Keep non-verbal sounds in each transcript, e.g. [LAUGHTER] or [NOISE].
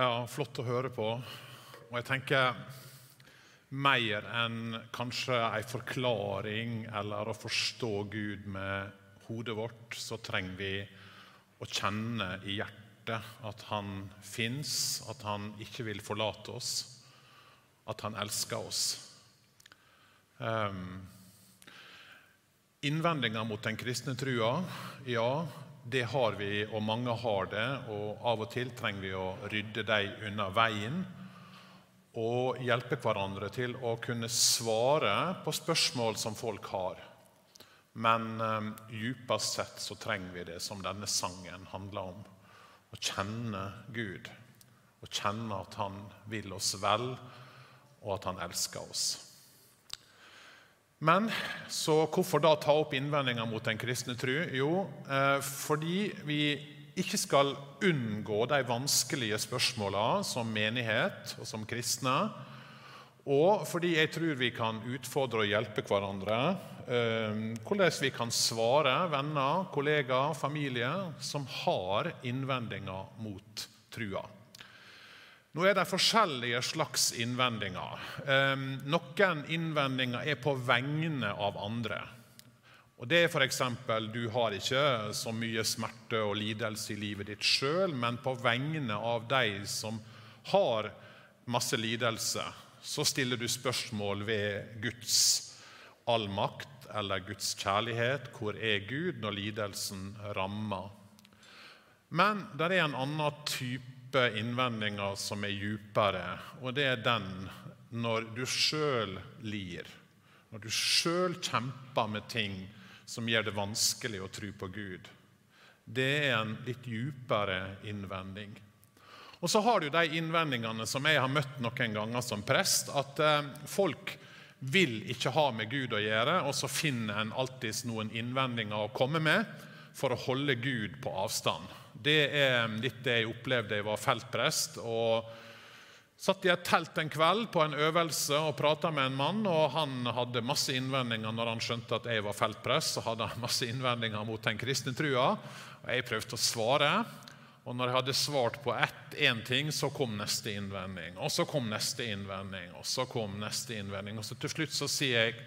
Ja, flott å høre på. Og jeg tenker mer enn kanskje en forklaring eller å forstå Gud med hodet vårt, så trenger vi å kjenne i hjertet at Han fins, at Han ikke vil forlate oss, at Han elsker oss. Um, Innvendinger mot den kristne trua, ja, det har vi, og mange har det. Og av og til trenger vi å rydde dem unna veien og hjelpe hverandre til å kunne svare på spørsmål som folk har. Men um, djupest sett så trenger vi det som denne sangen handler om. Å kjenne Gud. Å kjenne at Han vil oss vel, og at Han elsker oss. Men så hvorfor da ta opp innvendinger mot den kristne tru? Jo, eh, fordi vi ikke skal unngå de vanskelige spørsmålene som menighet og som kristne. Og fordi jeg tror vi kan utfordre og hjelpe hverandre. Eh, hvordan vi kan svare venner, kollegaer, familie som har innvendinger mot trua. Nå er det forskjellige slags innvendinger. Ehm, noen innvendinger er på vegne av andre. Og Det er f.eks. du har ikke så mye smerte og lidelse i livet ditt sjøl, men på vegne av de som har masse lidelse, så stiller du spørsmål ved Guds allmakt eller Guds kjærlighet. Hvor er Gud når lidelsen rammer? Men det er en annen type type innvendinger som er djupere, og det er den når du sjøl lir. Når du sjøl kjemper med ting som gjør det vanskelig å tro på Gud. Det er en litt djupere innvending. Og så har du de innvendingene som jeg har møtt noen ganger som prest, at eh, folk vil ikke ha med Gud å gjøre, og så finner en alltids noen innvendinger å komme med for å holde Gud på avstand. Det er litt det jeg opplevde jeg var feltprest. og Satt i et telt en kveld på en øvelse og prata med en mann. og Han hadde masse innvendinger når han skjønte at jeg var feltprest. Så hadde han masse innvendinger mot den kristne trua. Og jeg prøvde å svare. Og når jeg hadde svart på én ting, så kom neste innvending. Og så kom neste innvending, og så kom neste innvending. Og så til slutt så sier jeg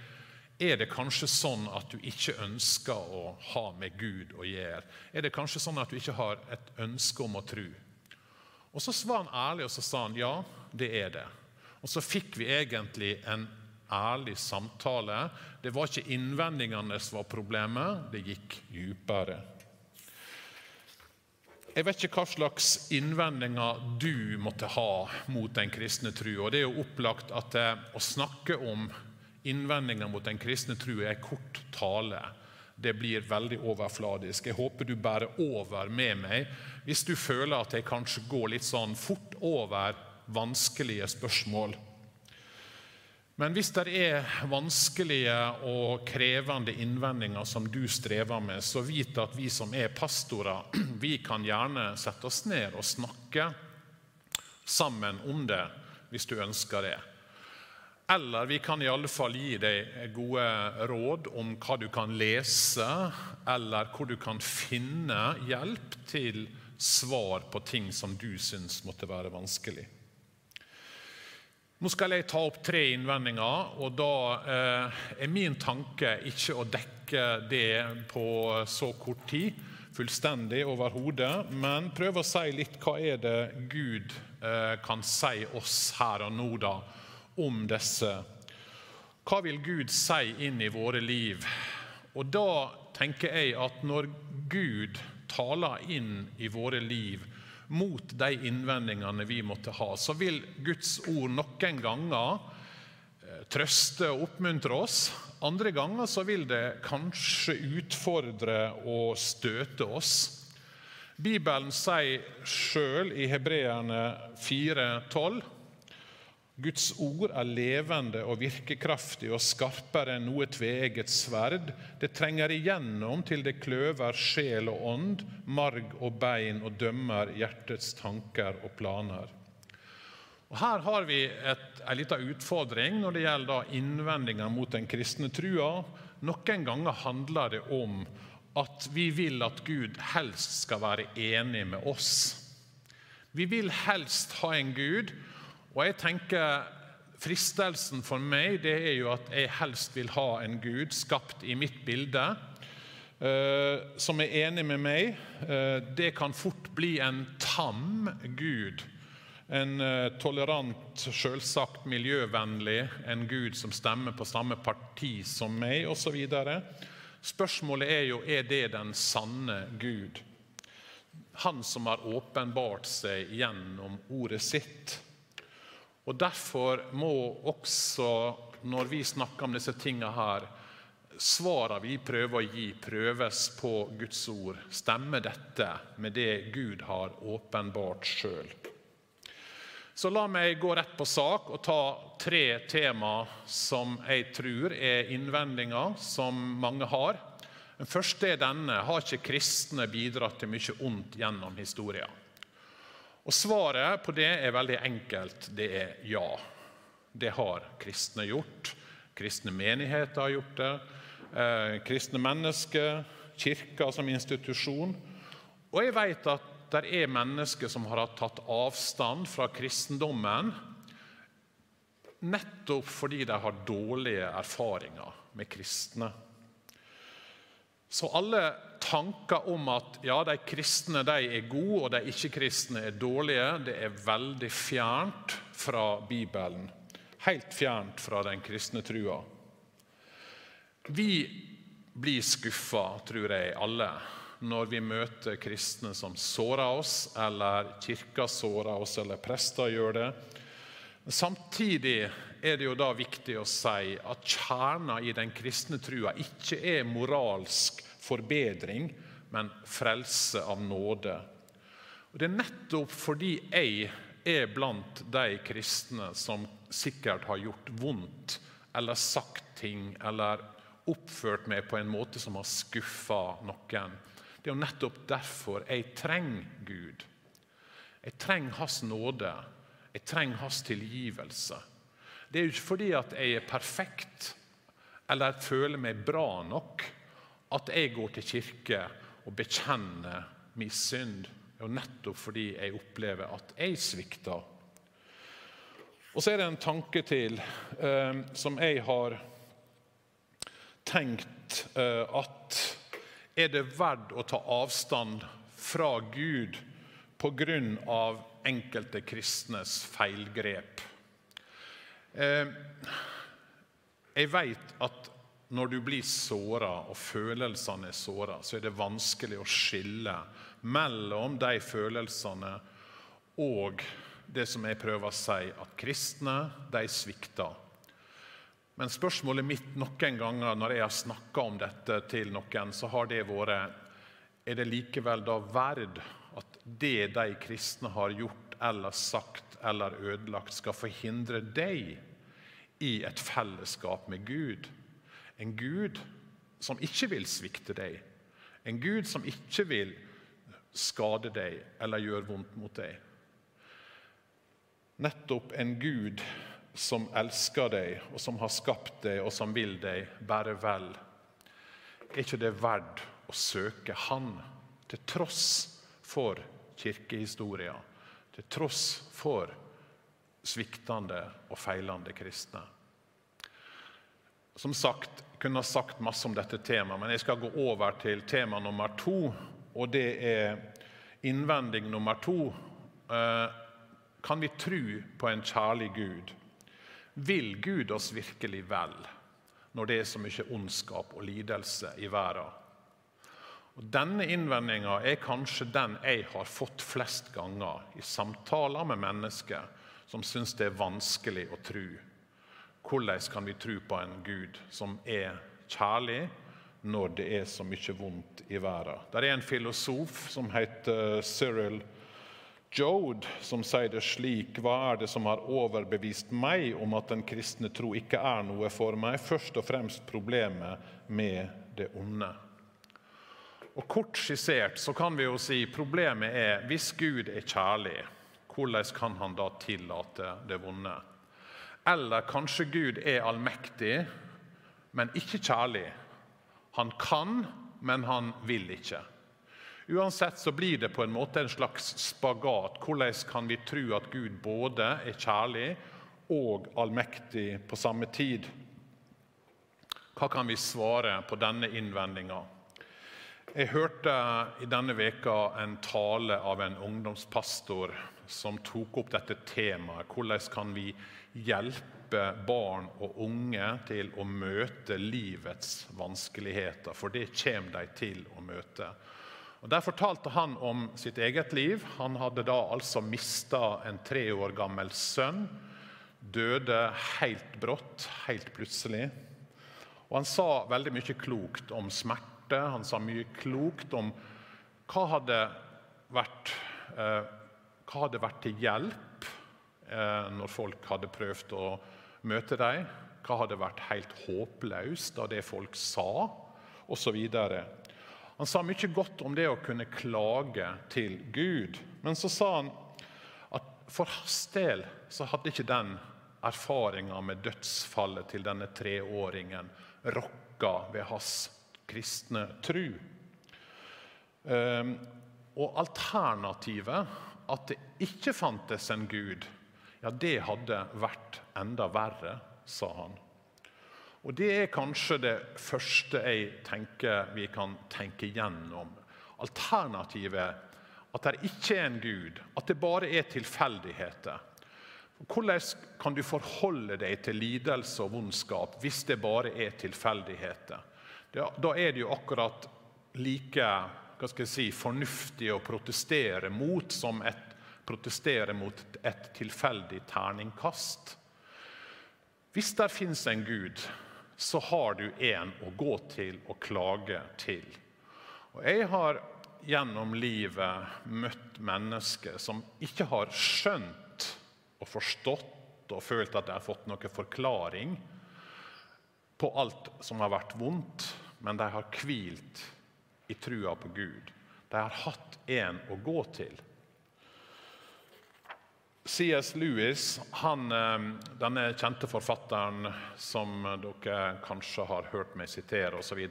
er det kanskje sånn at du ikke ønsker å ha med Gud å gjøre? Er det kanskje sånn at du ikke har et ønske om å tro? Og Så var han ærlig og så sa han, ja, det er det. Og Så fikk vi egentlig en ærlig samtale. Det var ikke innvendingene som var problemet, det gikk dypere. Jeg vet ikke hva slags innvendinger du måtte ha mot den kristne tro. Og det er jo opplagt at å snakke om innvendinger mot den kristne tro er kort tale. Det blir veldig overfladisk. Jeg håper du bærer over med meg hvis du føler at jeg kanskje går litt sånn fort over vanskelige spørsmål. Men hvis det er vanskelige og krevende innvendinger som du strever med, så vit at vi som er pastorer, [CLEARS THROAT] vi kan gjerne sette oss ned og snakke sammen om det, hvis du ønsker det. Eller vi kan i alle fall gi deg gode råd om hva du kan lese, eller hvor du kan finne hjelp til svar på ting som du syns måtte være vanskelig. Nå skal jeg ta opp tre innvendinger, og da eh, er min tanke ikke å dekke det på så kort tid, fullstendig overhodet, men prøve å si litt hva er det Gud eh, kan si oss her og nå, da om disse. Hva vil Gud si inn i våre liv? Og da tenker jeg at når Gud taler inn i våre liv mot de innvendingene vi måtte ha, så vil Guds ord noen ganger eh, trøste og oppmuntre oss. Andre ganger så vil det kanskje utfordre og støte oss. Bibelen sier sjøl i Hebreerne 4,12 Guds ord er levende og virkekraftig og skarpere enn noe tveegget sverd. Det trenger igjennom til det kløver sjel og ånd, marg og bein og dømmer hjertets tanker og planer. Og her har vi en liten utfordring når det gjelder innvendinger mot den kristne trua. Noen ganger handler det om at vi vil at Gud helst skal være enig med oss. Vi vil helst ha en Gud, og jeg tenker fristelsen for meg det er jo at jeg helst vil ha en Gud skapt i mitt bilde, eh, som er enig med meg. Eh, det kan fort bli en tam Gud. En eh, tolerant, selvsagt miljøvennlig, en Gud som stemmer på samme parti som meg, osv. Spørsmålet er jo er det den sanne Gud. Han som har åpenbart seg gjennom ordet sitt. Og Derfor må også, når vi snakker om disse tingene her, svarene vi prøver å gi, prøves på Guds ord. Stemmer dette med det Gud har åpenbart sjøl? Så la meg gå rett på sak og ta tre tema som jeg tror er innvendinger som mange har. Den første er denne har ikke kristne bidratt til mye ondt gjennom historien? Og Svaret på det er veldig enkelt. Det er ja. Det har kristne gjort. Kristne menigheter har gjort det. Eh, kristne mennesker, kirka som institusjon. Og jeg vet at det er mennesker som har tatt avstand fra kristendommen nettopp fordi de har dårlige erfaringer med kristne. Så alle tanker om at ja, de kristne de er gode og de ikke-kristne er dårlige, det er veldig fjernt fra Bibelen. Helt fjernt fra den kristne trua. Vi blir skuffa, tror jeg, alle, når vi møter kristne som sårer oss, eller kirka sårer oss, eller prester gjør det. Samtidig er det jo da viktig å si at kjerna i den kristne trua ikke er moralsk forbedring, men frelse av nåde. Og Det er nettopp fordi jeg er blant de kristne som sikkert har gjort vondt eller sagt ting eller oppført meg på en måte som har skuffa noen. Det er jo nettopp derfor jeg trenger Gud. Jeg trenger Hans nåde. Jeg trenger Hans tilgivelse. Det er jo ikke fordi at jeg er perfekt eller føler meg bra nok at jeg går til kirke og bekjenner min synd. Er nettopp fordi jeg opplever at jeg svikter. Og så er det en tanke til eh, som jeg har tenkt eh, at er det verdt å ta avstand fra Gud pga. enkelte kristnes feilgrep? Eh, jeg vet at når du blir såra og følelsene er såra, så er det vanskelig å skille mellom de følelsene og det som jeg prøver å si, at kristne de svikter. Men spørsmålet mitt noen ganger når jeg har snakka om dette til noen, så har det vært er det likevel da verd at det de kristne har gjort eller sagt eller ødelagt, skal forhindre deg i et fellesskap med Gud. En Gud som ikke vil svikte deg. En Gud som ikke vil skade deg eller gjøre vondt mot deg. Nettopp en Gud som elsker deg, og som har skapt deg, og som vil deg bare vel. Er ikke det verdt å søke Han, til tross for kirkehistoria, til tross for sviktende og feilende kristne. Som sagt, kunne ha sagt masse om dette temaet, men jeg skal gå over til tema nummer to. Og det er innvending nummer to. Eh, kan vi tro på en kjærlig Gud? Vil Gud oss virkelig vel når det er så mye ondskap og lidelse i verden? Og Denne innvendinga er kanskje den jeg har fått flest ganger i samtaler med mennesker som syns det er vanskelig å tro. Hvordan kan vi tro på en Gud som er kjærlig når det er så mye vondt i verden? Det er en filosof som heter Cyril Jode, som sier det slik Hva er det som har overbevist meg om at den kristne tro ikke er noe for meg? Først og fremst problemet med det onde. Og Kort skissert så kan vi jo si problemet er hvis Gud er kjærlig, hvordan kan han da tillate det vonde? Eller kanskje Gud er allmektig, men ikke kjærlig. Han kan, men han vil ikke. Uansett så blir det på en måte en slags spagat. Hvordan kan vi tro at Gud både er kjærlig og allmektig på samme tid? Hva kan vi svare på denne innvendinga? Jeg hørte i denne veka en tale av en ungdomspastor som tok opp dette temaet. Hvordan kan vi hjelpe barn og unge til å møte livets vanskeligheter? For det kommer de til å møte. Og Der fortalte han om sitt eget liv. Han hadde da altså mista en tre år gammel sønn. Døde helt brått, helt plutselig. Og Han sa veldig mye klokt om smerte. Han sa mye klokt om hva hadde vært, eh, hva hadde vært til hjelp når folk hadde prøvd å møte dem. Hva hadde vært helt håpløst av det folk sa, osv. Han sa mye godt om det å kunne klage til Gud. Men så sa han at for hans del så hadde ikke den erfaringa med dødsfallet til denne treåringen rokka ved hans kristne tru. Ehm, og alternativet, at det ikke fantes en Gud, ja, det hadde vært enda verre, sa han. Og Det er kanskje det første jeg tenker vi kan tenke gjennom. Alternativet at det ikke er en Gud, at det bare er tilfeldigheter. Hvordan kan du forholde deg til lidelse og vondskap hvis det bare er tilfeldigheter? Da er det jo akkurat like si, fornuftig å protestere mot som et, protestere mot et tilfeldig terningkast. Hvis det fins en Gud, så har du en å gå til og klage til. Og Jeg har gjennom livet møtt mennesker som ikke har skjønt og forstått og følt at de har fått noen forklaring på alt som har vært vondt, men de har hvilt i trua på Gud. De har hatt en å gå til. C.S. Lewis, han, eh, denne kjente forfatteren som dere kanskje har hørt meg sitere osv.,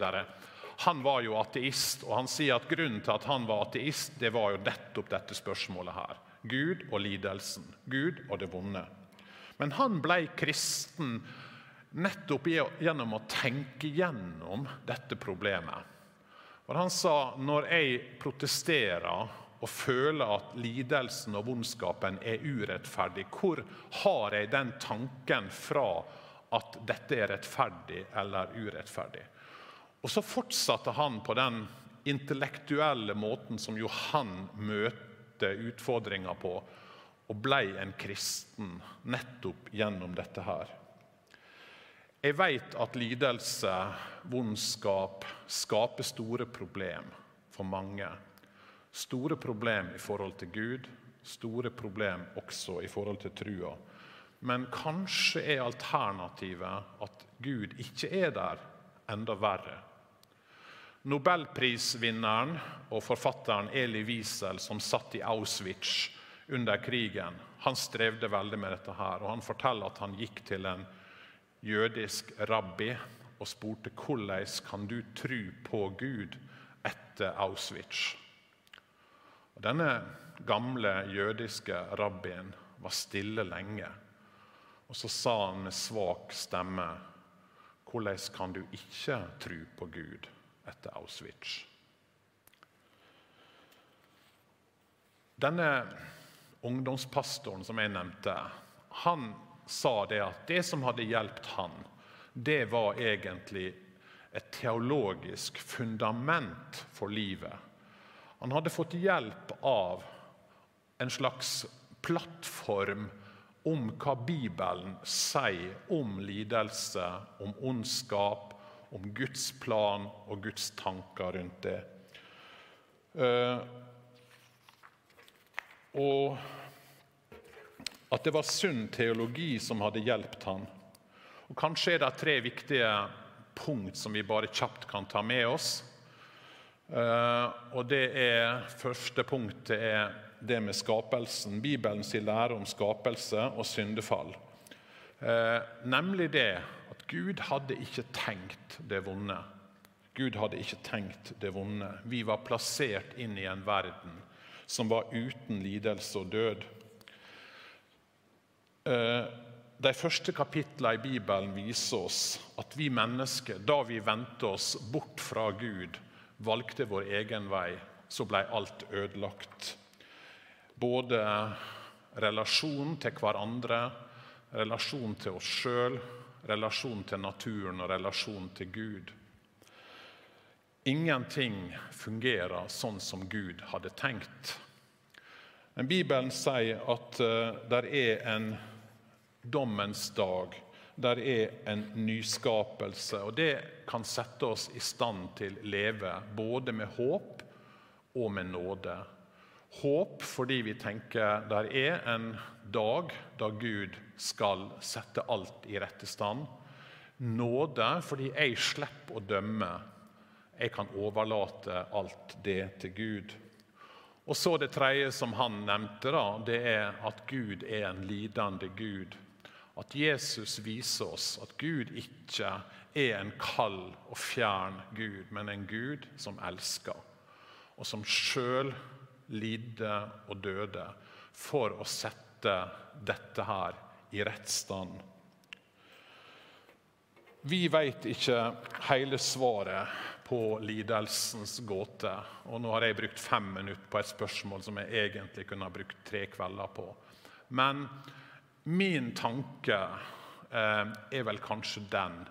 han var jo ateist. og Han sier at grunnen til at han var ateist, det var jo nettopp dette spørsmålet her. Gud og lidelsen. Gud og det vonde. Men han ble kristen nettopp gjennom å tenke gjennom dette problemet. For Han sa når jeg protesterer og føler at lidelsen og vondskapen er urettferdig. Hvor har jeg den tanken fra at dette er rettferdig eller urettferdig? Og Så fortsatte han på den intellektuelle måten som jo han møter utfordringer på, og ble en kristen nettopp gjennom dette her. Jeg vet at lidelse, vondskap, skaper store problem for mange. Store problem i forhold til Gud, store problem også i forhold til trua. Men kanskje er alternativet at Gud ikke er der, enda verre. Nobelprisvinneren og forfatteren Eli Wiesel, som satt i Auschwitz under krigen, han strevde veldig med dette. her, og Han forteller at han gikk til en jødisk rabbi og spurte hvordan kan du tro på Gud etter Auschwitz. Denne gamle jødiske rabbien var stille lenge. Og så sa han med svak stemme hvordan kan du ikke tro på Gud etter Auschwitz? Denne ungdomspastoren som jeg nevnte, han sa det at det som hadde hjulpet han, det var egentlig et teologisk fundament for livet han hadde fått hjelp av en slags plattform om hva Bibelen sier om lidelse, om ondskap, om Guds plan og Guds tanker rundt det. Eh, og at det var sunn teologi som hadde hjulpet han. Og Kanskje er det tre viktige punkt som vi bare kjapt kan ta med oss. Eh, og det er, Første punktet er det med skapelsen. Bibelen sier lære om skapelse og syndefall. Eh, nemlig det at Gud hadde ikke tenkt det vonde. Gud hadde ikke tenkt det vonde. Vi var plassert inn i en verden som var uten lidelse og død. Eh, de første kapitlene i Bibelen viser oss at vi mennesker, da vi vendte oss bort fra Gud, valgte vår egen vei, så ble alt ødelagt. Både relasjonen til hverandre, relasjonen til oss sjøl, relasjonen til naturen og relasjonen til Gud. Ingenting fungerer sånn som Gud hadde tenkt. Men Bibelen sier at det er en dommens dag. Der er en nyskapelse. Og det kan sette oss i stand til å leve både med håp og med nåde. Håp fordi vi tenker der er en dag da Gud skal sette alt i rette stand. Nåde fordi jeg slipper å dømme. Jeg kan overlate alt det til Gud. Og så Det tredje som han nevnte, da, det er at Gud er en lidende Gud. At Jesus viser oss at Gud ikke er en kald og fjern Gud, men en Gud som elsker, og som sjøl lidde og døde for å sette dette her i rett stand. Vi vet ikke hele svaret på lidelsens gåte. Og nå har jeg brukt fem minutter på et spørsmål som jeg egentlig kunne ha brukt tre kvelder på. Men min tanke eh, er vel kanskje den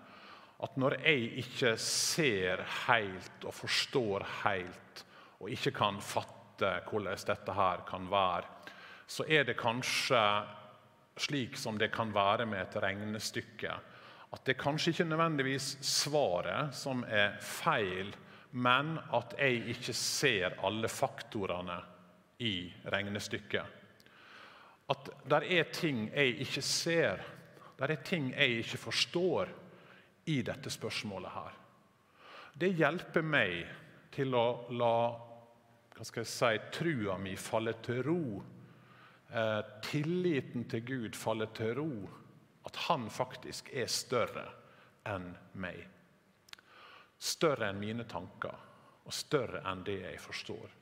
at når jeg ikke ser helt og forstår helt, og ikke kan fatte hvordan dette her kan være, så er det kanskje slik som det kan være med et regnestykke. At det kanskje ikke nødvendigvis svaret som er feil, men at jeg ikke ser alle faktorene i regnestykket. At det er ting jeg ikke ser, det er ting jeg ikke forstår i dette spørsmålet her. Det hjelper meg til å la hva skal jeg si, trua mi falle til ro. Eh, tilliten til Gud faller til ro. At han faktisk er større enn meg. Større enn mine tanker, og større enn det jeg forstår.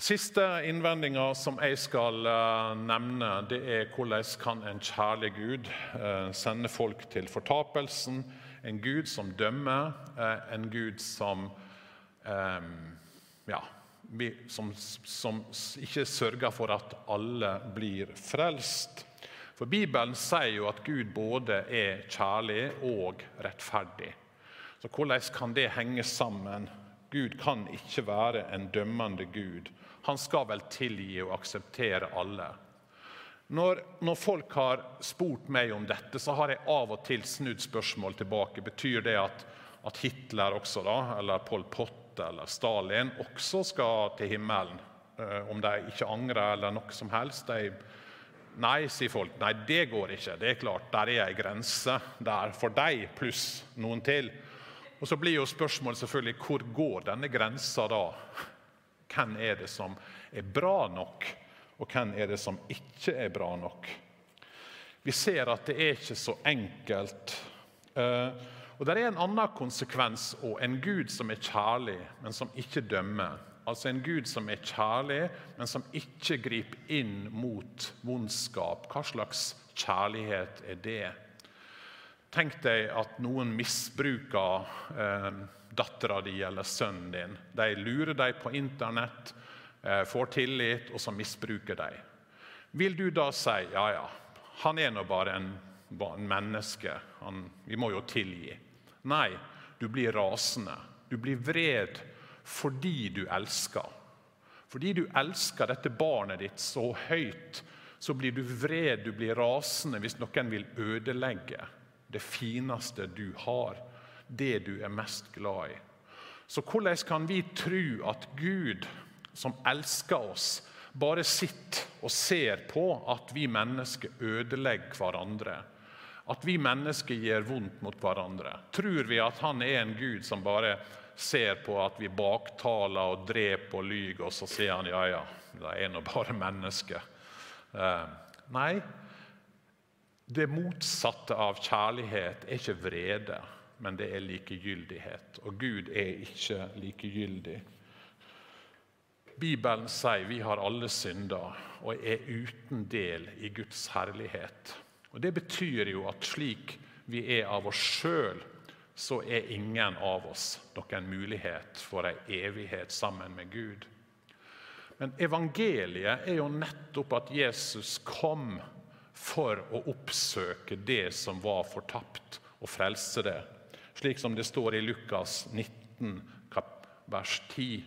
Siste innvendinga som jeg skal uh, nevne, det er hvordan kan en kjærlig Gud uh, sende folk til fortapelsen? En Gud som dømmer, uh, en Gud som ja, som, som, ikke sørger for at alle blir frelst. For Bibelen sier jo at Gud både er kjærlig og rettferdig. Så hvordan kan det henge sammen? Gud kan ikke være en dømmende Gud. Han skal vel tilgi og akseptere alle. Når, når, folk har spurt meg om dette, så har jeg av og til snudd spørsmål tilbake. Betyr det at, at Hitler også, da, eller Pol Pot eller Stalin også skal til himmelen. Eh, om de ikke angrer eller noe som helst. De, nei, sier folk. Nei, det går ikke. Det er klart, Der er ei grense der for deg pluss noen til. Og Så blir jo spørsmålet selvfølgelig hvor går denne grensa da? Hvem er det som er bra nok, og hvem er det som ikke er bra nok? Vi ser at det er ikke så enkelt. Uh, og Det er en annen konsekvens òg. En Gud som er kjærlig, men som ikke dømmer. Altså en Gud som er kjærlig, men som ikke griper inn mot vondskap. Hva slags kjærlighet er det? Tenk deg at noen misbruker eh, dattera di eller sønnen din. De lurer deg på Internett, eh, får tillit, og så misbruker de. Vil du da si ja, ja, han er nå bare en, en menneske, han, vi må jo tilgi? Nei, du blir rasende. Du blir vred fordi du elsker. Fordi du elsker dette barnet ditt så høyt, så blir du vred, du blir rasende hvis noen vil ødelegge det fineste du har, det du er mest glad i. Så hvordan kan vi tro at Gud, som elsker oss, bare sitter og ser på at vi mennesker ødelegger hverandre? At vi mennesker gjør vondt mot hverandre. Tror vi at han er en gud som bare ser på at vi baktaler og dreper og lyver, og så sier han ja, ja, det er nå bare mennesker. Eh, nei, det motsatte av kjærlighet er ikke vrede. men det er likegyldighet. Og Gud er ikke likegyldig. Bibelen sier vi har alle synder og er uten del i Guds herlighet. Og Det betyr jo at slik vi er av oss sjøl, så er ingen av oss noen mulighet for ei evighet sammen med Gud. Men evangeliet er jo nettopp at Jesus kom for å oppsøke det som var fortapt, og frelse det. Slik som det står i Lukas 19, vers 10.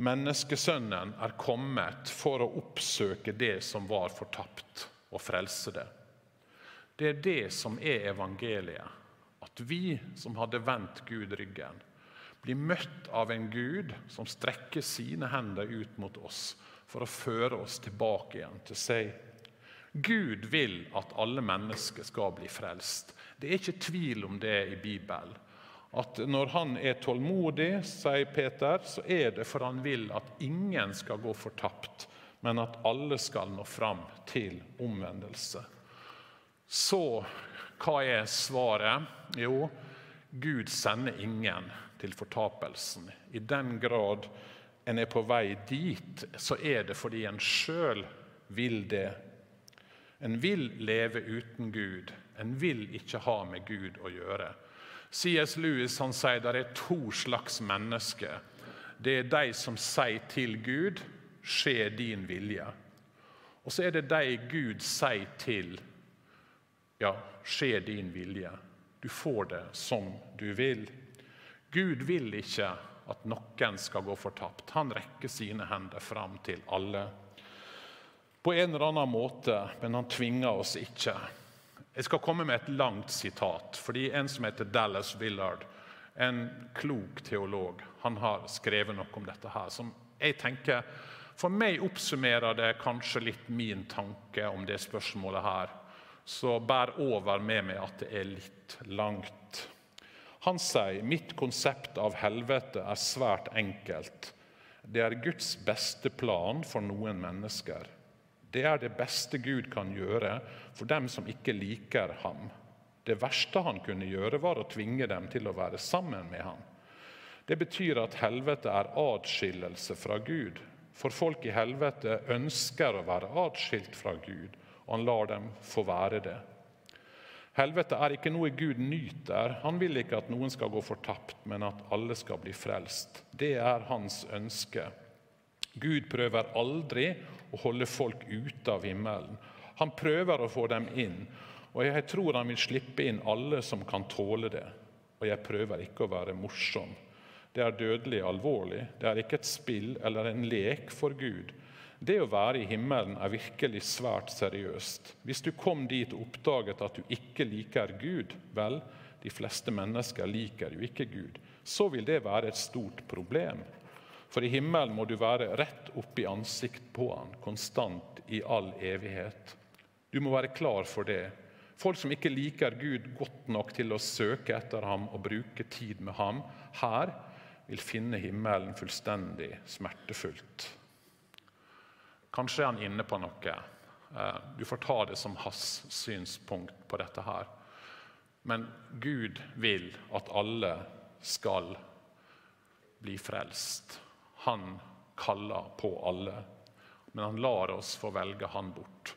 Menneskesønnen er kommet for å oppsøke det som var fortapt, og frelse det. Det er det som er evangeliet. At vi som hadde vendt Gud ryggen, blir møtt av en Gud som strekker sine hender ut mot oss for å føre oss tilbake igjen til seg. Gud vil at alle mennesker skal bli frelst. Det er ikke tvil om det i Bibelen at når han er tålmodig, sier Peter, så er det for han vil at ingen skal gå fortapt, men at alle skal nå fram til omvendelse. Så hva er svaret? Jo, Gud sender ingen til fortapelsen. I den grad en er på vei dit, så er det fordi en sjøl vil det. En vil leve uten Gud. En vil ikke ha med Gud å gjøre. C.S. Lewis han sier det er to slags mennesker. Det er de som sier til Gud 'skje din vilje'. Og så er det de Gud sier til 'ja, skje din vilje'. Du får det som du vil. Gud vil ikke at noen skal gå fortapt. Han rekker sine hender fram til alle. På en eller annen måte, men han tvinger oss ikke. Jeg skal komme med et langt sitat. fordi En som heter Dallas Willard, en klok teolog, han har skrevet noe om dette. her, som jeg tenker, For meg oppsummerer det kanskje litt min tanke om det spørsmålet her. Så bær over med meg at det er litt langt. Han sier mitt konsept av helvete er svært enkelt. Det er Guds beste plan for noen mennesker. Det er det beste Gud kan gjøre for dem som ikke liker ham. Det verste han kunne gjøre, var å tvinge dem til å være sammen med ham. Det betyr at helvete er atskillelse fra Gud. For folk i helvete ønsker å være atskilt fra Gud, og han lar dem få være det. Helvete er ikke noe Gud nyter. Han vil ikke at noen skal gå fortapt, men at alle skal bli frelst. Det er hans ønske. Gud prøver aldri å holde folk ute av himmelen. Han prøver å få dem inn, og jeg tror han vil slippe inn alle som kan tåle det. Og jeg prøver ikke å være morsom. Det er dødelig alvorlig. Det er ikke et spill eller en lek for Gud. Det å være i himmelen er virkelig svært seriøst. Hvis du kom dit og oppdaget at du ikke liker Gud, vel, de fleste mennesker liker jo ikke Gud, så vil det være et stort problem. For i himmelen må du være rett opp i ansikt på han, konstant i all evighet. Du må være klar for det. Folk som ikke liker Gud godt nok til å søke etter ham og bruke tid med ham her, vil finne himmelen fullstendig smertefullt. Kanskje er han inne på noe. Eh, du får ta det som hans synspunkt på dette her. Men Gud vil at alle skal bli frelst. Han kaller på alle, men han lar oss få velge han bort.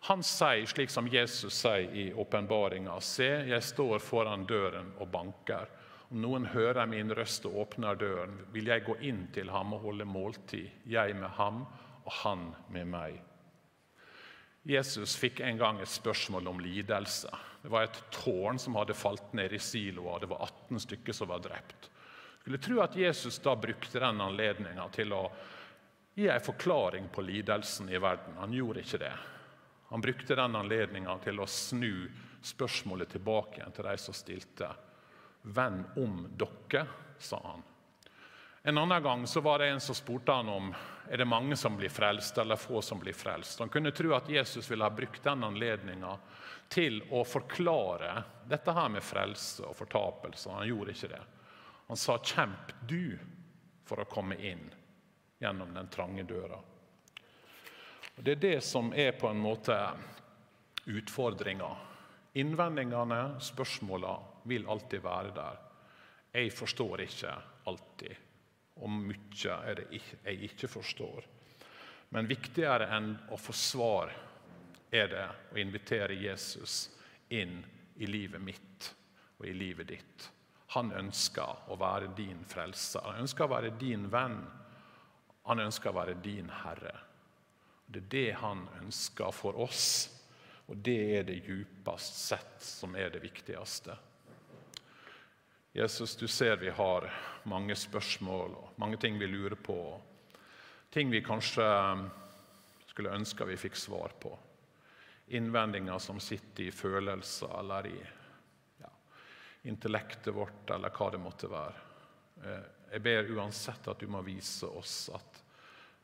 Han sier, slik som Jesus sier i åpenbaringa, se, jeg står foran døren og banker. Om noen hører min røst og åpner døren, vil jeg gå inn til ham og holde måltid, jeg med ham og han med meg. Jesus fikk en gang et spørsmål om lidelse. Det var et tårn som hadde falt ned i Siloa. Det var 18 stykker som var drept skulle tro at Jesus da brukte den anledninga til å gi en forklaring på lidelsen i verden. Han gjorde ikke det. Han brukte den anledninga til å snu spørsmålet tilbake til de som stilte. Venn om dere, sa han. En annen gang så var det en som spurte han om er det mange som blir frelst, eller få som blir frelst. Han kunne tro at Jesus ville ha brukt den anledninga til å forklare dette her med frelse og fortapelse. Han gjorde ikke det. Han sa 'kjemp du for å komme inn gjennom den trange døra'. Og Det er det som er på en måte utfordringa Innvendingene, spørsmålene, vil alltid være der. Jeg forstår ikke alltid, og mye er det jeg ikke forstår. Men viktigere enn å få svar er det å invitere Jesus inn i livet mitt og i livet ditt. Han ønsker å være din frelser. Han ønsker å være din venn. Han ønsker å være din herre. Det er det han ønsker for oss, og det er det djupest sett som er det viktigste. Jesus, du ser vi har mange spørsmål og mange ting vi lurer på. Ting vi kanskje skulle ønske vi fikk svar på. Innvendinger som sitter i følelser eller i intellektet vårt, eller hva det måtte være. Eh, jeg ber uansett at du må vise oss at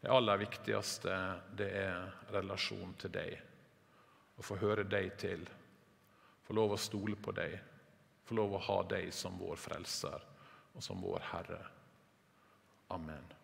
det aller viktigste det er relasjon til deg. Å få høre deg til, få lov å stole på deg, få lov å ha deg som vår frelser og som vår Herre. Amen.